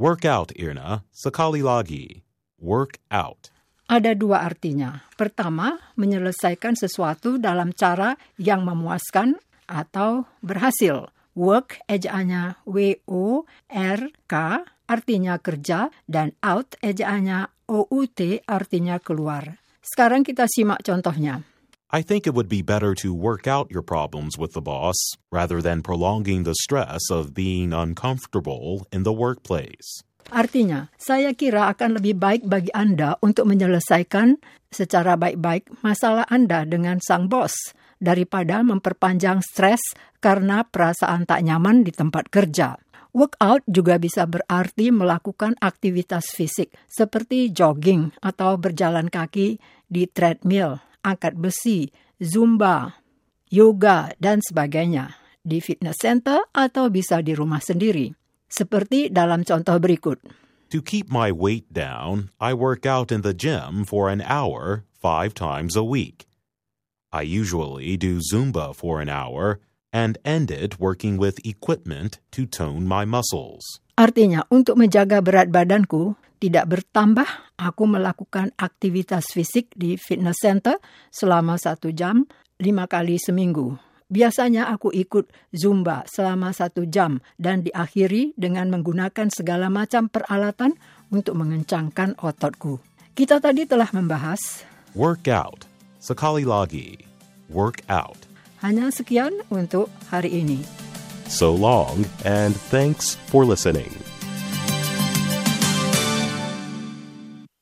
Work out, Irna. Sekali lagi. Work out. Ada dua artinya. Pertama, menyelesaikan sesuatu dalam cara yang memuaskan atau berhasil. Work ejaannya W-O-R-K artinya kerja dan out ejaannya O-U-T artinya keluar. Sekarang kita simak contohnya. I think it would be better to work out your problems with the boss rather than prolonging the stress of being uncomfortable in the workplace. Artinya, saya kira akan lebih baik bagi Anda untuk menyelesaikan secara baik-baik masalah Anda dengan sang bos daripada memperpanjang stres karena perasaan tak nyaman di tempat kerja. Workout juga bisa berarti melakukan aktivitas fisik seperti jogging atau berjalan kaki di treadmill angkat besi, zumba, yoga, dan sebagainya di fitness center atau bisa di rumah sendiri. Seperti dalam contoh berikut. To keep my weight down, I work out in the gym for an hour five times a week. I usually do Zumba for an hour and end it working with equipment to tone my muscles. Artinya, untuk menjaga berat badanku tidak bertambah, aku melakukan aktivitas fisik di fitness center selama satu jam, lima kali seminggu. Biasanya aku ikut Zumba selama satu jam dan diakhiri dengan menggunakan segala macam peralatan untuk mengencangkan ototku. Kita tadi telah membahas Work out. Sekali lagi. Work out. Hanya sekian untuk hari ini. So long, and thanks for listening.